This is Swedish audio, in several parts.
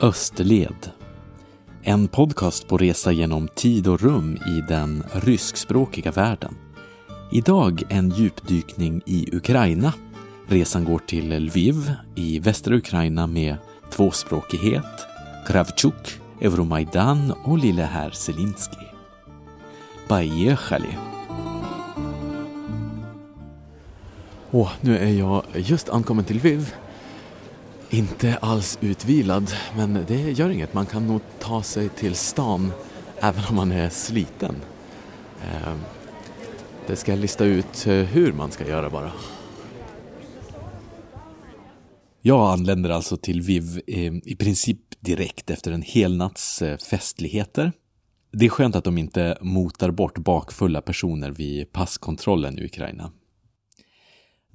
Österled. En podcast på resa genom tid och rum i den ryskspråkiga världen. Idag en djupdykning i Ukraina. Resan går till Lviv i västra Ukraina med tvåspråkighet, Kravchuk, Euromaidan och lille herr Zelinsky. Поехали! Åh, nu är jag just ankommen till Lviv inte alls utvilad, men det gör inget. Man kan nog ta sig till stan även om man är sliten. Ehm, det ska jag lista ut eh, hur man ska göra bara. Jag anländer alltså till Viv eh, i princip direkt efter en hel natts eh, festligheter. Det är skönt att de inte motar bort bakfulla personer vid passkontrollen i Ukraina.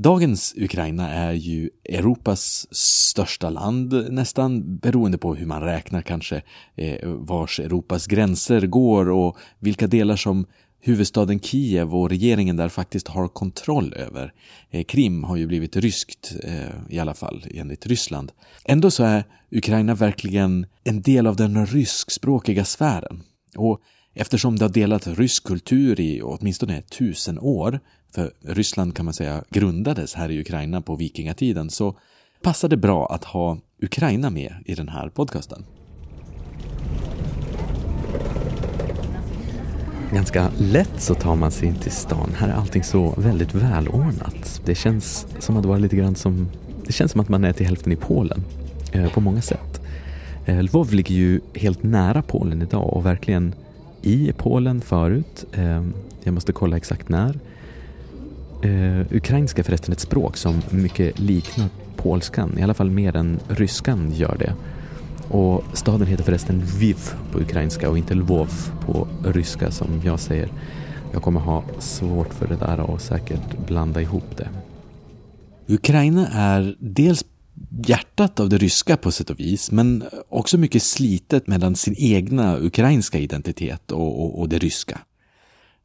Dagens Ukraina är ju Europas största land nästan, beroende på hur man räknar kanske, eh, vars Europas gränser går och vilka delar som huvudstaden Kiev och regeringen där faktiskt har kontroll över. Eh, Krim har ju blivit ryskt, eh, i alla fall enligt Ryssland. Ändå så är Ukraina verkligen en del av den ryskspråkiga sfären. Och eftersom det har delat rysk kultur i åtminstone tusen år för Ryssland kan man säga grundades här i Ukraina på vikingatiden, så passar det bra att ha Ukraina med i den här podcasten. Ganska lätt så tar man sig in till stan. Här är allting så väldigt välordnat. Det känns som att vara lite grann som, det känns som att man är till hälften i Polen eh, på många sätt. Eh, Lvov ligger ju helt nära Polen idag och verkligen i Polen förut. Eh, jag måste kolla exakt när. Uh, ukrainska är förresten ett språk som mycket liknar polskan, i alla fall mer än ryskan gör det. Och staden heter förresten Viv på ukrainska och inte Lvov på ryska som jag säger. Jag kommer ha svårt för det där och säkert blanda ihop det. Ukraina är dels hjärtat av det ryska på sätt och vis, men också mycket slitet mellan sin egna ukrainska identitet och, och, och det ryska.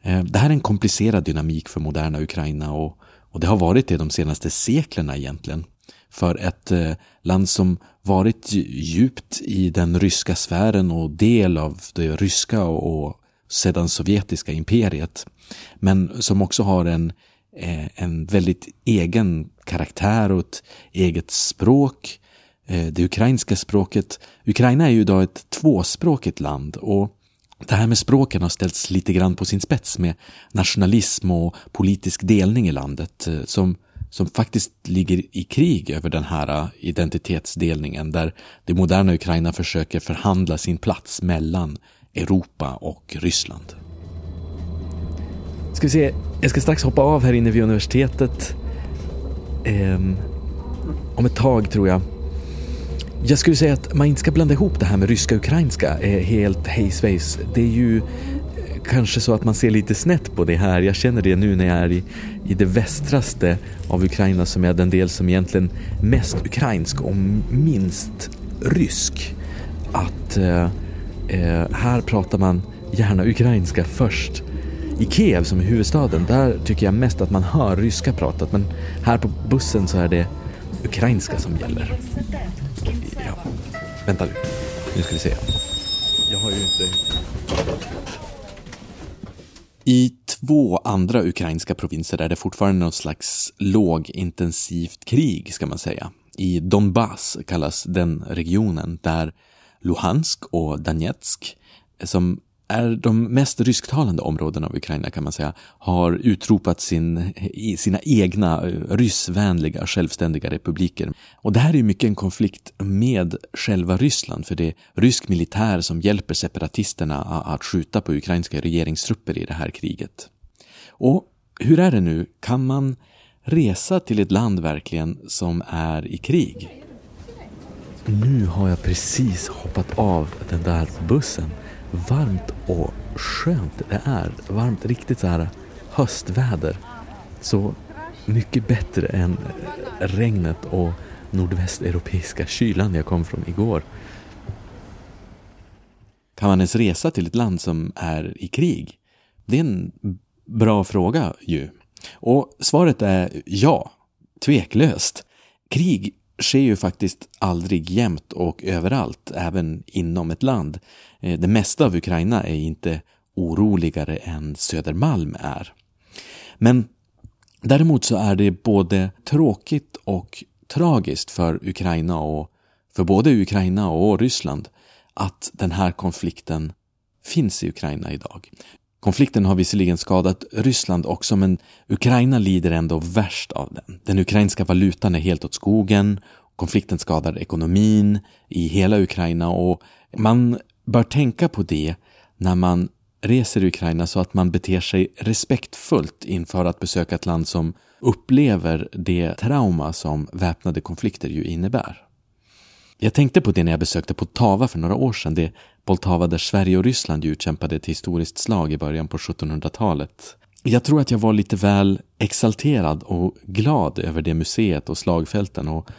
Eh, det här är en komplicerad dynamik för moderna Ukraina och, och det har varit det de senaste seklerna egentligen. För ett eh, land som varit djupt i den ryska sfären och del av det ryska och sedan sovjetiska imperiet. Men som också har en, eh, en väldigt egen karaktär och ett eget språk. Det ukrainska språket. Ukraina är ju idag ett tvåspråkigt land och det här med språken har ställts lite grann på sin spets med nationalism och politisk delning i landet eh, som, som faktiskt ligger i krig över den här eh, identitetsdelningen där det moderna Ukraina försöker förhandla sin plats mellan Europa och Ryssland. Ska vi se, jag ska strax hoppa av här inne vid universitetet. Um, om ett tag tror jag. Jag skulle säga att man inte ska blanda ihop det här med ryska och ukrainska eh, helt hejsvejs. Det är ju eh, kanske så att man ser lite snett på det här. Jag känner det nu när jag är i, i det västraste av Ukraina som är den del som egentligen mest ukrainsk och minst rysk. Att eh, eh här pratar man gärna ukrainska först. I Kiev som är huvudstaden, där tycker jag mest att man hör ryska pratat men här på bussen så är det ukrainska som gäller. Vänta nu. Nu ska vi se. Jag har ju inte... I två andra ukrainska provinser är det fortfarande något slags lågintensivt krig, ska man säga. I Donbass kallas den regionen, där Luhansk och Donetsk, som är de mest rysktalande områdena av Ukraina kan man säga, har utropat sin, sina egna eh, ryssvänliga självständiga republiker. Och det här är mycket en konflikt med själva Ryssland, för det är rysk militär som hjälper separatisterna att skjuta på ukrainska regeringstrupper i det här kriget. Och hur är det nu, kan man resa till ett land verkligen som är i krig? Nu har jag precis hoppat av den där bussen varmt och skönt det är. Varmt, riktigt så här höstväder. Så mycket bättre än regnet och nordvästeuropeiska kylan jag kom från igår. Kan man ens resa till ett land som är i krig? Det är en bra fråga ju. Och svaret är ja, tveklöst. Krig sker ju faktiskt aldrig jämt och överallt, även inom ett land. Eh, det mesta av Ukraina är inte oroligare än Södermalm är. Men däremot så är det både tråkigt och tragiskt för Ukraina och för både Ukraina och Ryssland att den här konflikten finns i Ukraina idag. Konflikten har visserligen skadat Ryssland också men Ukraina lider ändå värst av den. Den ukrainska valutan är helt åt skogen, konflikten skadar ekonomin i hela Ukraina och man bör tänka på det när man reser i Ukraina så att man beter sig respektfullt inför att besöka ett land som upplever det trauma som väpnade konflikter ju innebär. Jag tänkte på det när jag besökte Poltava för några år sedan, det Poltava där Sverige och Ryssland utkämpade ett historiskt slag i början på 1700-talet. Jag tror att jag var lite väl exalterad och glad över det museet och slagfälten och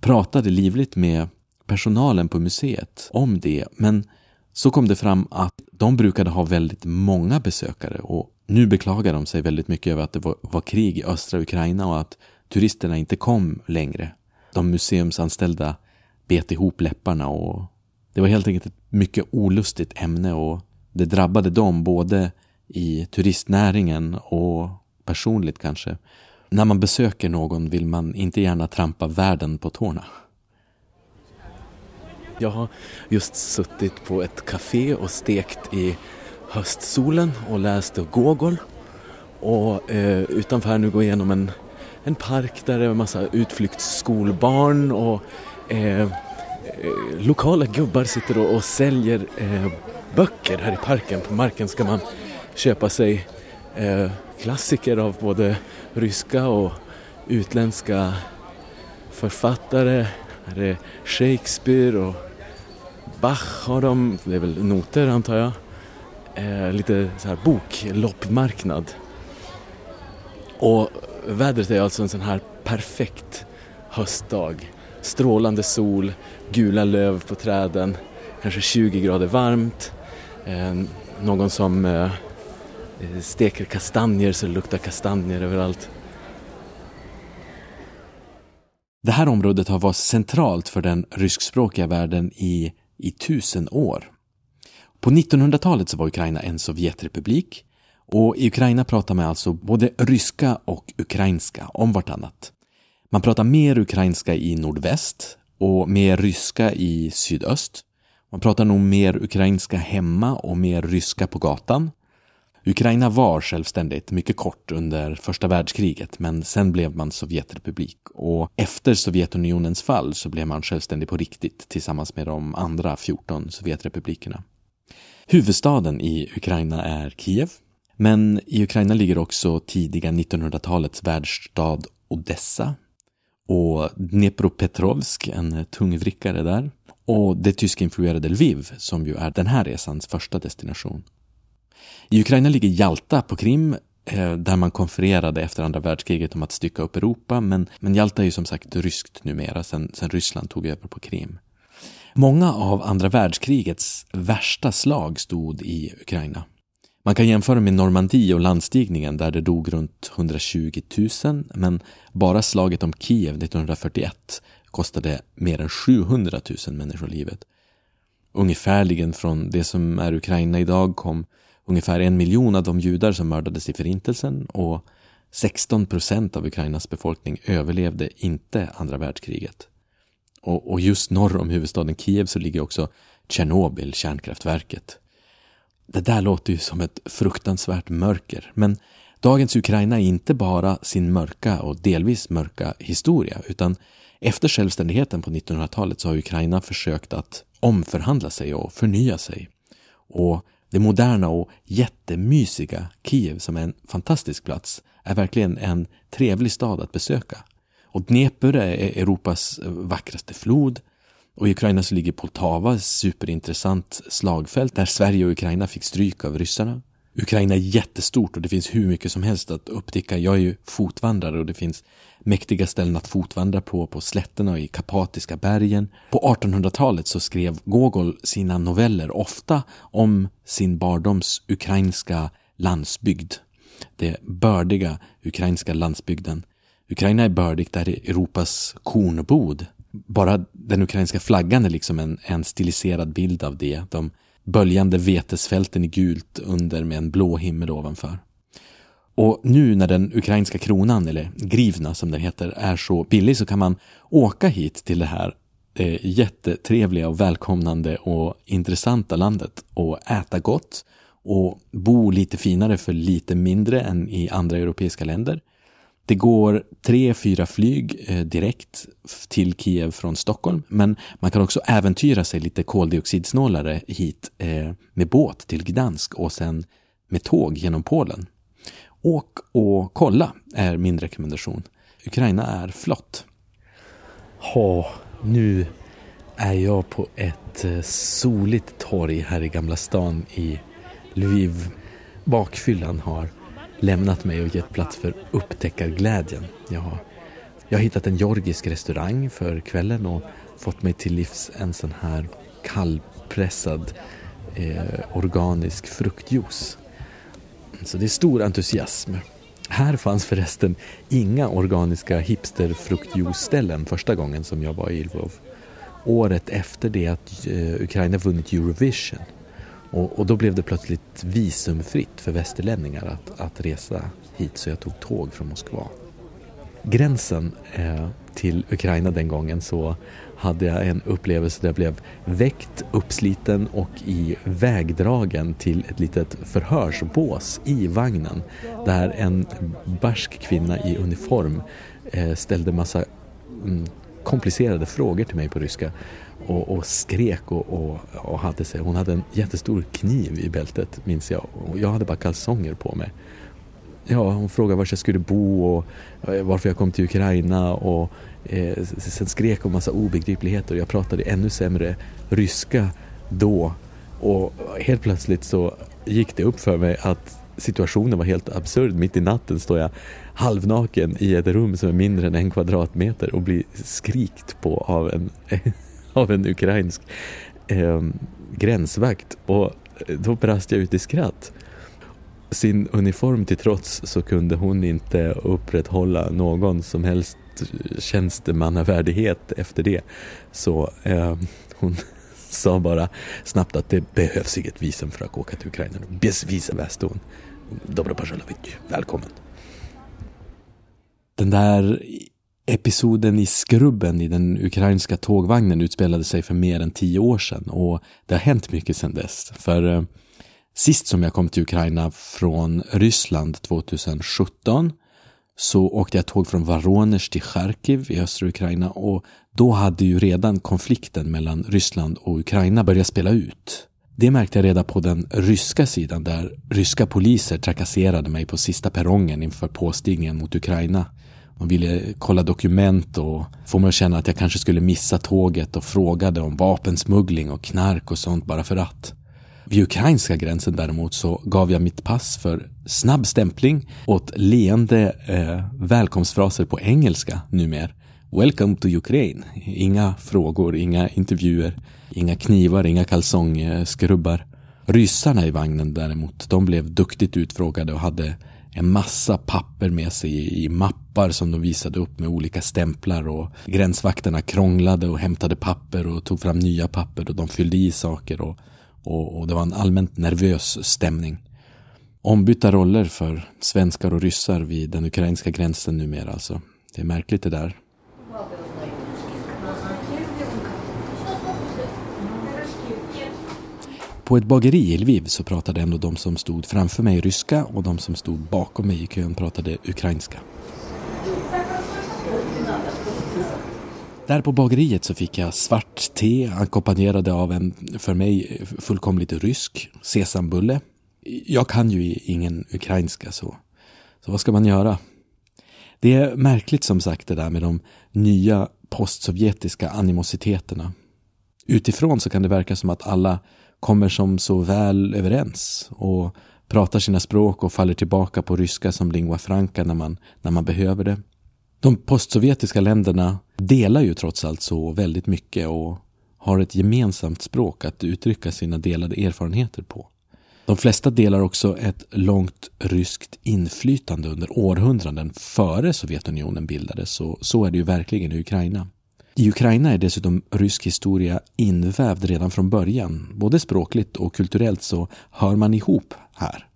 pratade livligt med personalen på museet om det, men så kom det fram att de brukade ha väldigt många besökare och nu beklagar de sig väldigt mycket över att det var, var krig i östra Ukraina och att turisterna inte kom längre. De museumsanställda bet ihop läpparna och det var helt enkelt ett mycket olustigt ämne och det drabbade dem både i turistnäringen och personligt kanske. När man besöker någon vill man inte gärna trampa världen på tårna. Jag har just suttit på ett café och stekt i höstsolen och läst Gogol. Och eh, utanför här nu går jag igenom en, en park där det är en massa utflyktsskolbarn och Eh, eh, lokala gubbar sitter och, och säljer eh, böcker här i parken. På marken ska man köpa sig eh, klassiker av både ryska och utländska författare. Här är Shakespeare och Bach har de, det är väl noter antar jag. Eh, lite så här bokloppmarknad. Och vädret är alltså en sån här perfekt höstdag. Strålande sol, gula löv på träden, kanske 20 grader varmt. Eh, någon som eh, steker kastanjer så det luktar kastanjer överallt. Det här området har varit centralt för den ryskspråkiga världen i i tusen år. På 1900-talet så var Ukraina en Sovjetrepublik och i Ukraina pratar man alltså både ryska och ukrainska om vartannat. Man pratar mer ukrainska i nordväst och mer ryska i sydöst. Man pratar nog mer ukrainska hemma och mer ryska på gatan. Ukraina var självständigt mycket kort under första världskriget men sen blev man Sovjetrepublik och efter Sovjetunionens fall så blev man självständig på riktigt tillsammans med de andra 14 Sovjetrepublikerna. Huvudstaden i Ukraina är Kiev men i Ukraina ligger också tidiga 1900-talets världsstad Odessa och Dnepropetrovsk, en tungvrickare där och det tyskinfluerade Lviv som ju är den här resans första destination. I Ukraina ligger Jalta på Krim eh, där man konfererade efter andra världskriget om att stycka upp Europa, men, men Jalta är ju som sagt ryskt numera sen, sen Ryssland tog över på Krim. Många av andra världskrigets värsta slag stod i Ukraina. Man kan jämföra med Normandie och landstigningen där det dog runt 120 000, men bara slaget om Kiev 1941 kostade mer än 700 000 människor livet. Ungefärligen från det som är Ukraina idag kom ungefär en miljon av de judar som mördades i förintelsen och 16 procent av Ukrainas befolkning överlevde inte andra världskriget. Och, och just norr om huvudstaden Kiev så ligger också Tjernobyl, kärnkraftverket. Det där låter ju som ett fruktansvärt mörker, men dagens Ukraina är inte bara sin mörka och delvis mörka historia, utan efter självständigheten på 1900-talet så har Ukraina försökt att omförhandla sig och förnya sig. Och det moderna och jättemysiga Kiev som är en fantastisk plats är verkligen en trevlig stad att besöka. Och Dnepr är Europas vackraste flod och i Ukraina så ligger Poltava, superintressant slagfält där Sverige och Ukraina fick stryk av ryssarna. Ukraina är jättestort och det finns hur mycket som helst att upptäcka. Jag är ju fotvandrare och det finns mäktiga ställen att fotvandra på, på slätterna och i Kapatiska bergen. På 1800-talet så skrev Gogol sina noveller ofta om sin barndoms ukrainska landsbygd. Det bördiga ukrainska landsbygden. Ukraina är bördigt där Europas kornbod bara den ukrainska flaggan är liksom en, en stiliserad bild av det. De böljande vetesfälten i gult under med en blå himmel ovanför. Och nu när den ukrainska kronan, eller grivna som den heter, är så billig så kan man åka hit till det här eh, jättetrevliga och välkomnande och intressanta landet och äta gott och bo lite finare för lite mindre än i andra europeiska länder. Det går tre, fyra flyg eh, direkt till Kiev från Stockholm, men man kan också äventyra sig lite koldioxidsnålare hit eh, med båt till Gdansk och sen med tåg genom Polen. Åk och kolla är min rekommendation. Ukraina är flott. Ja, nu är jag på ett eh, soligt torg här i Gamla stan i Lviv. Bakfyllan har lämnat mig och gett plats för upptäckarglädjen. Jag har, jag har hittat en georgisk restaurang för kvällen och fått mig till livs en sån här kallpressad eh, organisk fruktjuice. Så det är stor entusiasm. Här fanns förresten inga organiska hipsterfruktjuice-ställen första gången som jag var i Lvov. Året efter det att eh, Ukraina vunnit Eurovision och, och, då blev det plötsligt visumfritt för västerlänningar att, att resa hit så jag tog tåg från Moskva. Gränsen eh, till Ukraina den gången så hade jag en upplevelse där jag blev väckt, uppsliten och i vägdragen till ett litet förhörsbås i vagnen där en barsk kvinna i uniform eh, ställde massa mm, komplicerade frågor till mig på ryska och, och skrek och, och, och, hade sig. Hon hade en jättestor kniv i bältet minns jag och jag hade bara kalsonger på mig. Ja, hon frågade var jag skulle bo och eh, varför jag kom till Ukraina och eh, sen skrek hon massa obegripligheter och jag pratade ännu sämre ryska då och helt plötsligt så gick det upp för mig att situationen var helt absurd. Mitt i natten står jag halvnaken i ett rum som är mindre än en kvadratmeter och blir skrikt på av en av en ukrainsk eh, gränsvakt och eh, då brast jag ut i skratt. Sin uniform till trots så kunde hon inte upprätthålla någon som helst eh, tjänstemannavärdighet efter det. Så eh, hon sa bara snabbt att det behövs inget visum för att åka till Ukraina. Bez visum, väste hon. Dobro välkommen. Den där Episoden i Skrubben i den ukrainska tågvagnen utspelade sig för mer än tio år sedan och det har hänt mycket sedan dess. För eh, sist som jag kom till Ukraina från Ryssland 2017 så åkte jag tåg från Voronezh till Charkiv i östra Ukraina och då hade ju redan konflikten mellan Ryssland och Ukraina börjat spela ut. Det märkte jag redan på den ryska sidan där ryska poliser trakasserade mig på sista perrongen inför påstigningen mot Ukraina. De ville kolla dokument och få mig att känna att jag kanske skulle missa tåget och frågade om vapensmuggling och knark och sånt bara för att. Vid ukrainska gränsen däremot så gav jag mitt pass för snabb stämpling åt leende eh, välkomstfraser på engelska numera. Welcome to Ukraine. Inga frågor, inga intervjuer, inga knivar, inga kalsongskrubbar. Ryssarna i vagnen däremot, de blev duktigt utfrågade och hade en massa papper med sig i, mappar som de visade upp med olika stämplar och gränsvakterna krånglade och hämtade papper och tog fram nya papper och de fyllde i saker och, och, och det var en allmänt nervös stämning. Ombytta roller för svenskar och ryssar vid den ukrainska gränsen numera alltså. Det är märkligt det där. På ett bageri i Lviv så pratade ändå de som stod framför mig ryska och de som stod bakom mig i kön pratade ukrainska. Där på bageriet så fick jag svart te ackompanjerade av en för mig fullkomligt rysk sesambulle. Jag kan ju ingen ukrainska så, så vad ska man göra? Det är märkligt som sagt det där med de nya postsovjetiska animositeterna. Utifrån så kan det verka som att alla kommer som så väl överens och pratar sina språk och faller tillbaka på ryska som lingua franca när man, när man behöver det. De postsovjetiska länderna delar ju trots allt så väldigt mycket och har ett gemensamt språk att uttrycka sina delade erfarenheter på. De flesta delar också ett långt ryskt inflytande under århundraden före Sovjetunionen bildades och så är det ju verkligen i Ukraina. I Ukraina är dessutom rysk historia invävd redan från början. Både språkligt och kulturellt så hör man ihop här.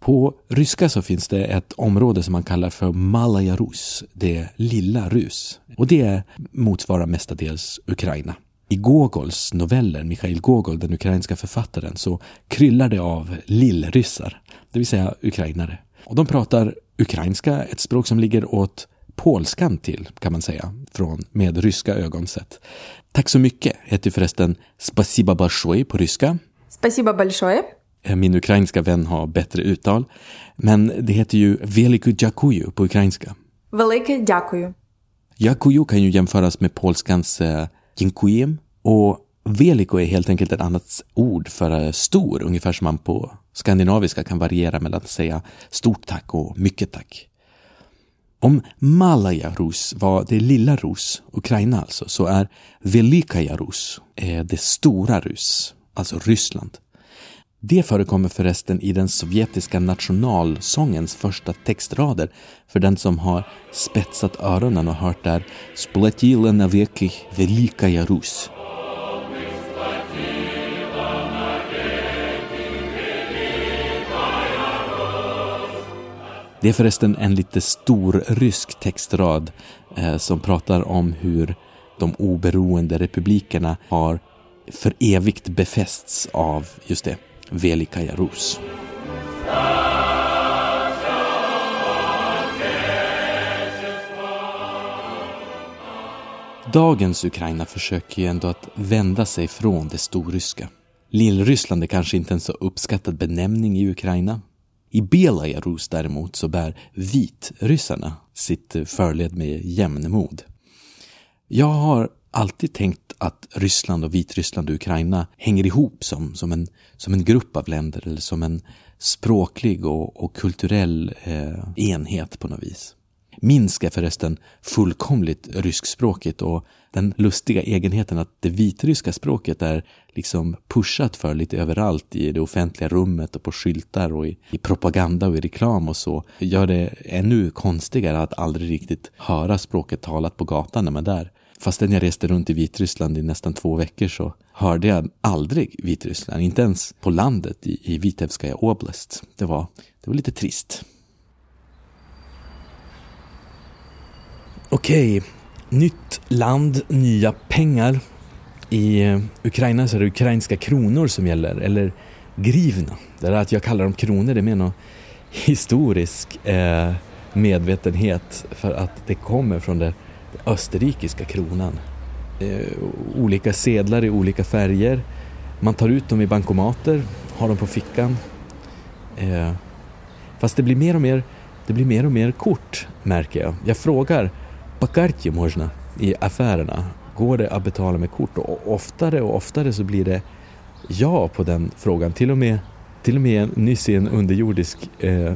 På ryska så finns det ett område som man kallar för Malaya Rus, det lilla Rus. Och det motsvarar mestadels Ukraina. I Gogols noveller, Mikhail Gogol, den ukrainska författaren, så kryllar det av lillryssar, det vill säga ukrainare. Och de pratar ukrainska, ett språk som ligger åt polskan till, kan man säga, från, med ryska ögon sett. Tack så mycket heter förresten Spasiba Balshoi på ryska. Spasiba Balshoi. Eh, min ukrainska vän har bättre uttal, men det heter ju Veliku Djakuju på ukrainska. Veliku Djakuju. Djakuju kan ju jämföras med polskans eh, Dziękujem och Veliko är helt enkelt ett annat ord för eh, stor, ungefär som man på skandinaviska kan variera mellan att säga stort tack och mycket tack. Om Malaya Rus var det lilla Rus, Ukraina alltså, så är Velikaya Rus eh, det stora Rus, alltså Ryssland. Det förekommer förresten i den sovjetiska nationalsångens första textrader för den som har spetsat öronen och hört där Splatila naveki velikaya Rus. Det är förresten en lite stor rysk textrad eh, som pratar om hur de oberoende republikerna har för evigt befästs av just det, Velikaja Rus. Dagens Ukraina försöker ju ändå att vända sig från det storryska. Lillryssland är kanske inte en så uppskattad benämning i Ukraina. I Belarus däremot så bär vitryssarna sitt förled med jämnmod. Jag har alltid tänkt att Ryssland och Vitryssland och Ukraina hänger ihop som, som, en, som en grupp av länder eller som en språklig och, och kulturell eh, enhet på något vis. Minsk är förresten fullkomligt ryskspråkigt och den lustiga egenheten att det vitryska språket är liksom pushat för lite överallt i det offentliga rummet och på skyltar och i, i propaganda och i reklam och så gör det ännu konstigare att aldrig riktigt höra språket talat på gatan när man är där. Fastän jag reste runt i Vitryssland i nästan två veckor så hörde jag aldrig Vitryssland, inte ens på landet i, i Vitebskaja Oblast. Det var, det var lite trist. Okej, nytt land, nya pengar. I eh, Ukraina så är det ukrainska kronor som gäller, eller grivna. Det är att jag kallar dem kronor, det är mer någon historisk eh, medvetenhet för att det kommer från den österrikiska kronan. Eh, olika sedlar i olika färger. Man tar ut dem i bankomater, har dem på fickan. Eh, fast det blir mer och mer, det blir mer och mer kort märker jag. Jag frågar på kartje можно i affärerna. Går det att betala med kort? Och oftare och oftare så blir det ja på den frågan. Till och med, till och med nyss i en underjordisk eh,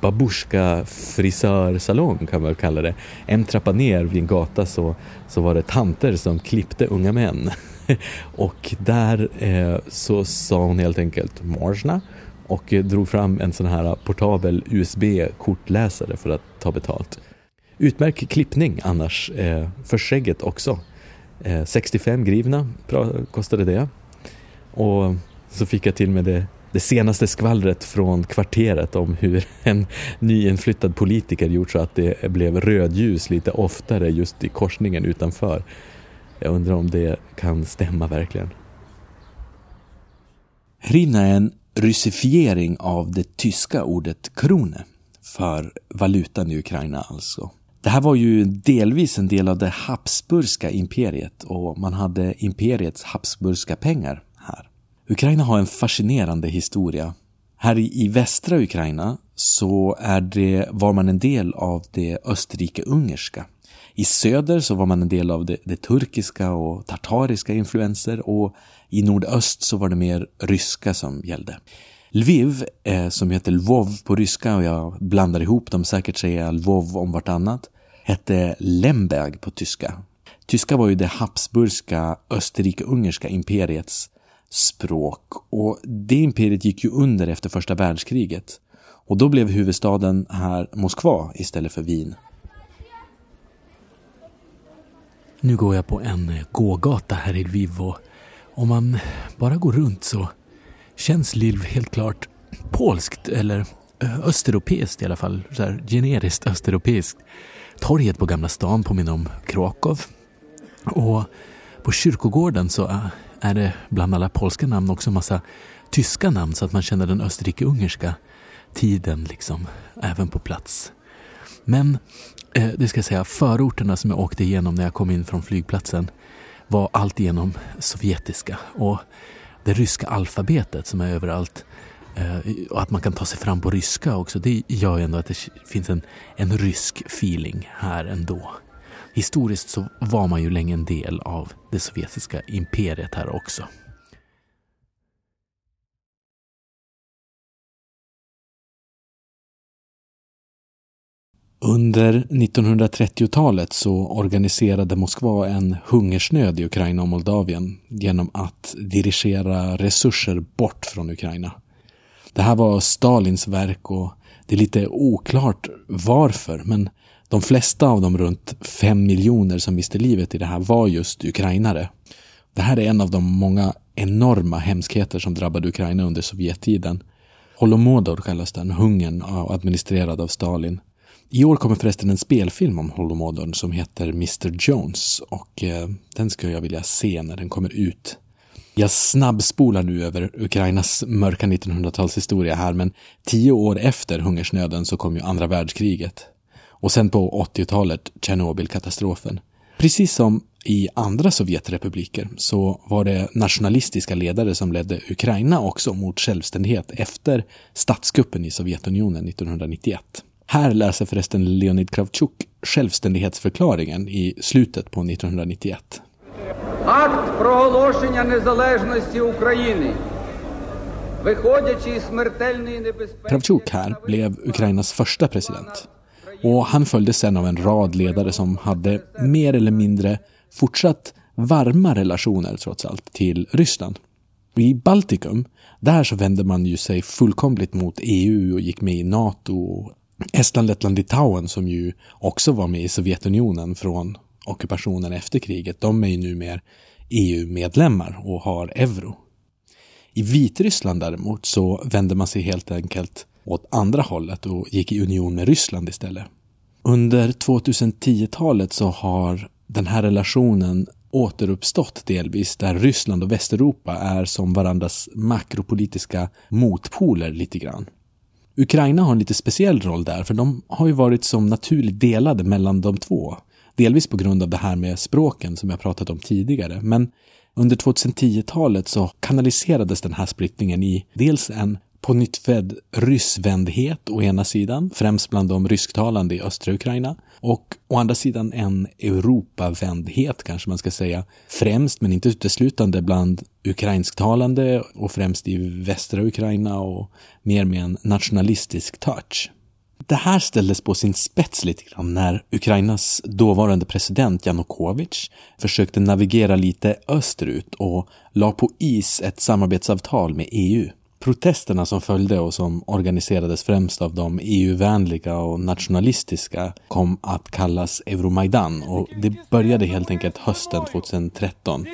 babushka frisörsalong kan man kalla det. En trappa ner vid en gata så, så var det tanter som klippte unga män. och där eh, så sa hon helt enkelt morsna och eh, drog fram en sån här portabel USB-kortläsare för att ta betalt. Utmärkt klippning annars, eh, för skägget också. Eh, 65 grivna kostade det. Och så fick jag till med det det senaste skvallret från kvarteret om hur en nyinflyttad politiker gjort så att det blev rödljus lite oftare just i korsningen utanför. Jag undrar om det kan stämma verkligen. Hrivna är en ryssifiering av det tyska ordet krone för valutan i Ukraina alltså. Det här var ju delvis en del av det Habsburgska imperiet och man hade imperiets Habsburgska pengar här. Ukraina har en fascinerande historia. Här i, västra Ukraina så är det, var man en del av det österrike-ungerska. I söder så var man en del av det, det, turkiska och tartariska influenser och i nordöst så var det mer ryska som gällde. Lviv, eh, som heter Lvov på ryska och jag blandar ihop dem, säkert säger jag Lvov om vartannat, hette Lemberg på tyska. Tyska var ju det habsburgska österrike-ungerska imperiets språk och det imperiet gick ju under efter första världskriget. Och då blev huvudstaden här Moskva istället för Wien. Nu går jag på en eh, gågata här i Lviv och om man bara går runt så känns Lviv helt klart polskt eller eh, östeuropeiskt i alla fall. Så här generiskt östeuropeiskt. Torget på Gamla stan påminner om Krakow. Och på kyrkogården så är det bland alla polska namn också massa tyska namn så att man känner den österrike-ungerska tiden liksom även på plats. Men eh, det ska jag säga, förorterna som jag åkte igenom när jag kom in från flygplatsen var alltigenom sovjetiska och det ryska alfabetet som är överallt Eh, och att man kan ta sig fram på ryska också, det gör ju ändå att det finns en, en rysk feeling här ändå. Historiskt så var man ju länge en del av det sovjetiska imperiet här också. Under 1930-talet så organiserade Moskva en hungersnöd i Ukraina och Moldavien genom att dirigera resurser bort från Ukraina. Det här var Stalins verk och det är lite oklart varför, men de flesta av de runt fem miljoner som miste livet i det här var just ukrainare. Det här är en av de många enorma hemskheter som drabbade Ukraina under Sovjettiden. Holomodor kallas den, hungern administrerad av Stalin. I år kommer förresten en spelfilm om Holomodorn som heter Mr Jones och eh, den skulle jag vilja se när den kommer ut. Jag snabbspolar nu över Ukrainas mörka 1900-talshistoria här men tio år efter hungersnöden så kom ju andra världskriget. Och sen på 80-talet Tjernobylkatastrofen. Precis som i andra Sovjetrepubliker så var det nationalistiska ledare som ledde Ukraina också mot självständighet efter statskuppen i Sovjetunionen 1991. Här läser förresten Leonid Kravchuk självständighetsförklaringen i slutet på 1991. Akt проголошення незалежності України. Kravchuk här blev Ukrainas första president. Och han följdes sen av en rad ledare som hade mer eller mindre fortsatt varma relationer trots allt till Ryssland. I Baltikum, där så vände man ju sig fullkomligt mot EU och gick med i NATO Estland, Lettland, Litauen som ju också var med i Sovjetunionen från ockupationen efter kriget, de är ju numera EU-medlemmar och har euro. I Vitryssland däremot så vände man sig helt enkelt åt andra hållet och gick i union med Ryssland istället. Under 2010-talet så har den här relationen återuppstått delvis där Ryssland och Västeuropa är som varandras makropolitiska motpoler lite grann. Ukraina har en lite speciell roll där, för de har ju varit som naturligt delade mellan de två. Delvis på grund av det här med språken som jag pratat om tidigare, men under 2010-talet så kanaliserades den här splittringen i dels en på nytt född ryssvändhet å ena sidan, främst bland de rysktalande i östra Ukraina, och å andra sidan en Europavändhet kanske man ska säga, främst men inte uteslutande bland ukrainsktalande och främst i västra Ukraina och mer med en nationalistisk touch. Det här ställdes på sin spets lite grann när Ukrainas dåvarande president Janukovic försökte navigera lite österut och la på is ett samarbetsavtal med EU. Protesterna som följde och som organiserades främst av de EU-vänliga och nationalistiska kom att kallas Euromaidan och det började helt enkelt hösten 2013.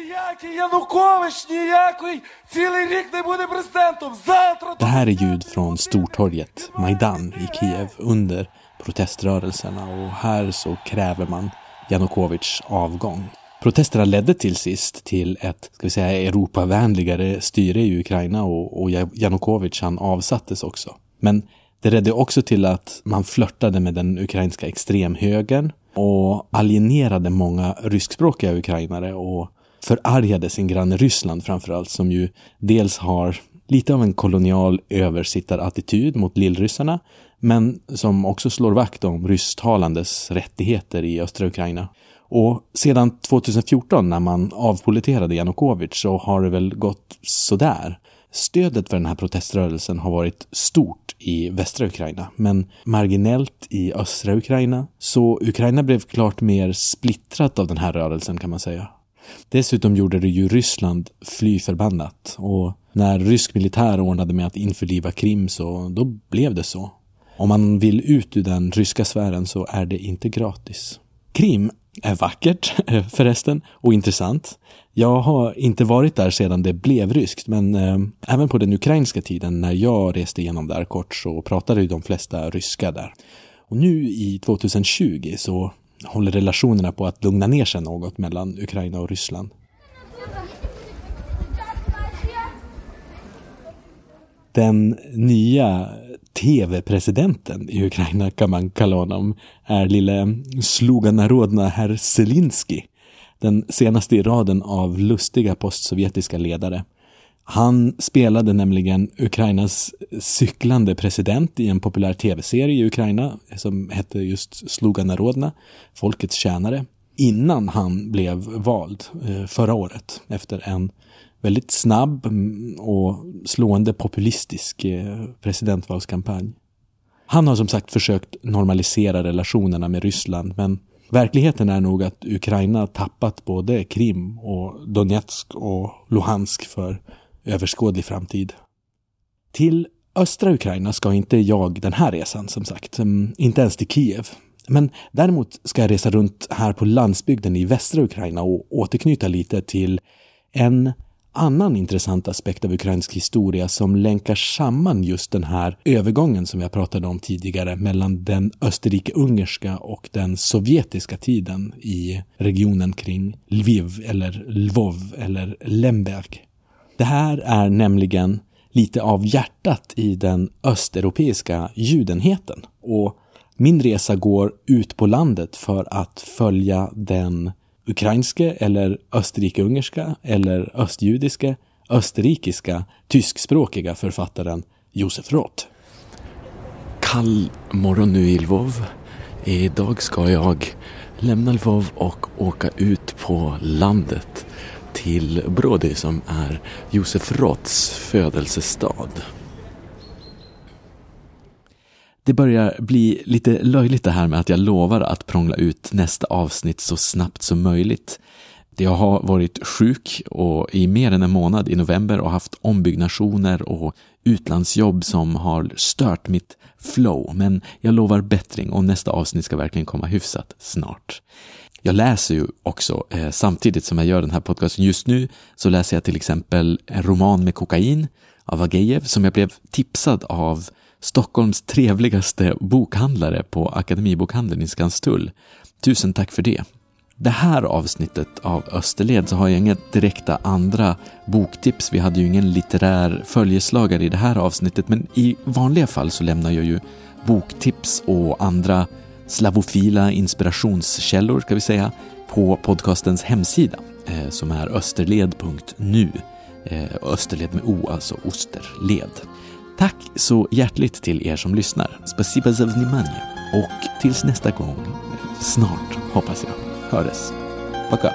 Det här är ljud från Stortorget, Majdan i Kiev under proteströrelserna och här så kräver man Janukovics avgång. Protesterna ledde till sist till ett, ska vi säga, Europavänligare styre i Ukraina och, och Janukovic han avsattes också. Men det ledde också till att man flörtade med den ukrainska extremhögern och alienerade många ryskspråkiga ukrainare och förargade sin granne Ryssland framförallt som ju dels har lite av en kolonial översittarattityd mot lillryssarna men som också slår vakt om rysstalandes rättigheter i östra Ukraina. Och sedan 2014 när man avpoliterade Janukovic så har det väl gått sådär. Stödet för den här proteströrelsen har varit stort i västra Ukraina, men marginellt i östra Ukraina. Så Ukraina blev klart mer splittrat av den här rörelsen kan man säga. Dessutom gjorde det ju Ryssland fly förbannat och när rysk militär ordnade med att införliva Krim så då blev det så. Om man vill ut ur den ryska sfären så är det inte gratis. Krim är vackert eh, förresten och intressant. Jag har inte varit där sedan det blev ryskt, men eh, även på den ukrainska tiden när jag reste igenom där kort så pratade ju de flesta ryska där. Och nu i 2020 så håller relationerna på att lugna ner sig något mellan Ukraina och Ryssland. Den nya tv-presidenten i Ukraina kan man kalla honom, är lille Sluganarodna herr Zelensky. Den senaste i raden av lustiga postsovjetiska ledare. Han spelade nämligen Ukrainas cyklande president i en populär tv-serie i Ukraina som hette just Sluganarodna, Folkets tjänare, innan han blev vald eh, förra året efter en väldigt snabb mm, och slående populistisk eh, presidentvalskampanj. Han har som sagt försökt normalisera relationerna med Ryssland men verkligheten är nog att Ukraina tappat både Krim och Donetsk och Luhansk för överskådlig framtid. Till östra Ukraina ska inte jag den här resan som sagt, mm, inte ens till Kiev. Men däremot ska jag resa runt här på landsbygden i västra Ukraina och återknyta lite till en annan intressant aspekt av ukrainsk historia som länkar samman just den här övergången som jag pratade om tidigare mellan den österrike-ungerska och den sovjetiska tiden i regionen kring Lviv eller Lvov eller Lemberg. Det här är nämligen lite av hjärtat i den östeuropeiska judenheten och min resa går ut på landet för att följa den ukrainske eller österrike-ungerska eller östjudiske, österrikiska, tyskspråkiga författaren Josef Roth. Kall morgon nu i Lvov. Idag ska jag lämna Lvov och åka ut på landet till Brody som är Josef Roths födelsestad. Det börjar bli lite löjligt det här med att jag lovar att prångla ut nästa avsnitt så snabbt som möjligt. Jag har varit sjuk och i mer än en månad i november och haft ombyggnationer och utlandsjobb som har stört mitt flow, men jag lovar bättring och nästa avsnitt ska verkligen komma hyfsat snart. Jag läser ju också eh, samtidigt som jag gör den här podcasten. Just nu så läser jag till exempel en roman med kokain av Agejev som jag blev tipsad av Stockholms trevligaste bokhandlare på Akademibokhandeln i Skanstull. Tusen tack för det. Det här avsnittet av Österled så har jag inga direkta andra boktips. Vi hade ju ingen litterär följeslagare i det här avsnittet men i vanliga fall så lämnar jag ju boktips och andra slavofila inspirationskällor, ska vi säga, på podcastens hemsida eh, som är österled.nu. Eh, österled med O, alltså Osterled. Tack så hjärtligt till er som lyssnar. Spasiba za Och tills nästa gång, snart hoppas jag, höres. Пока!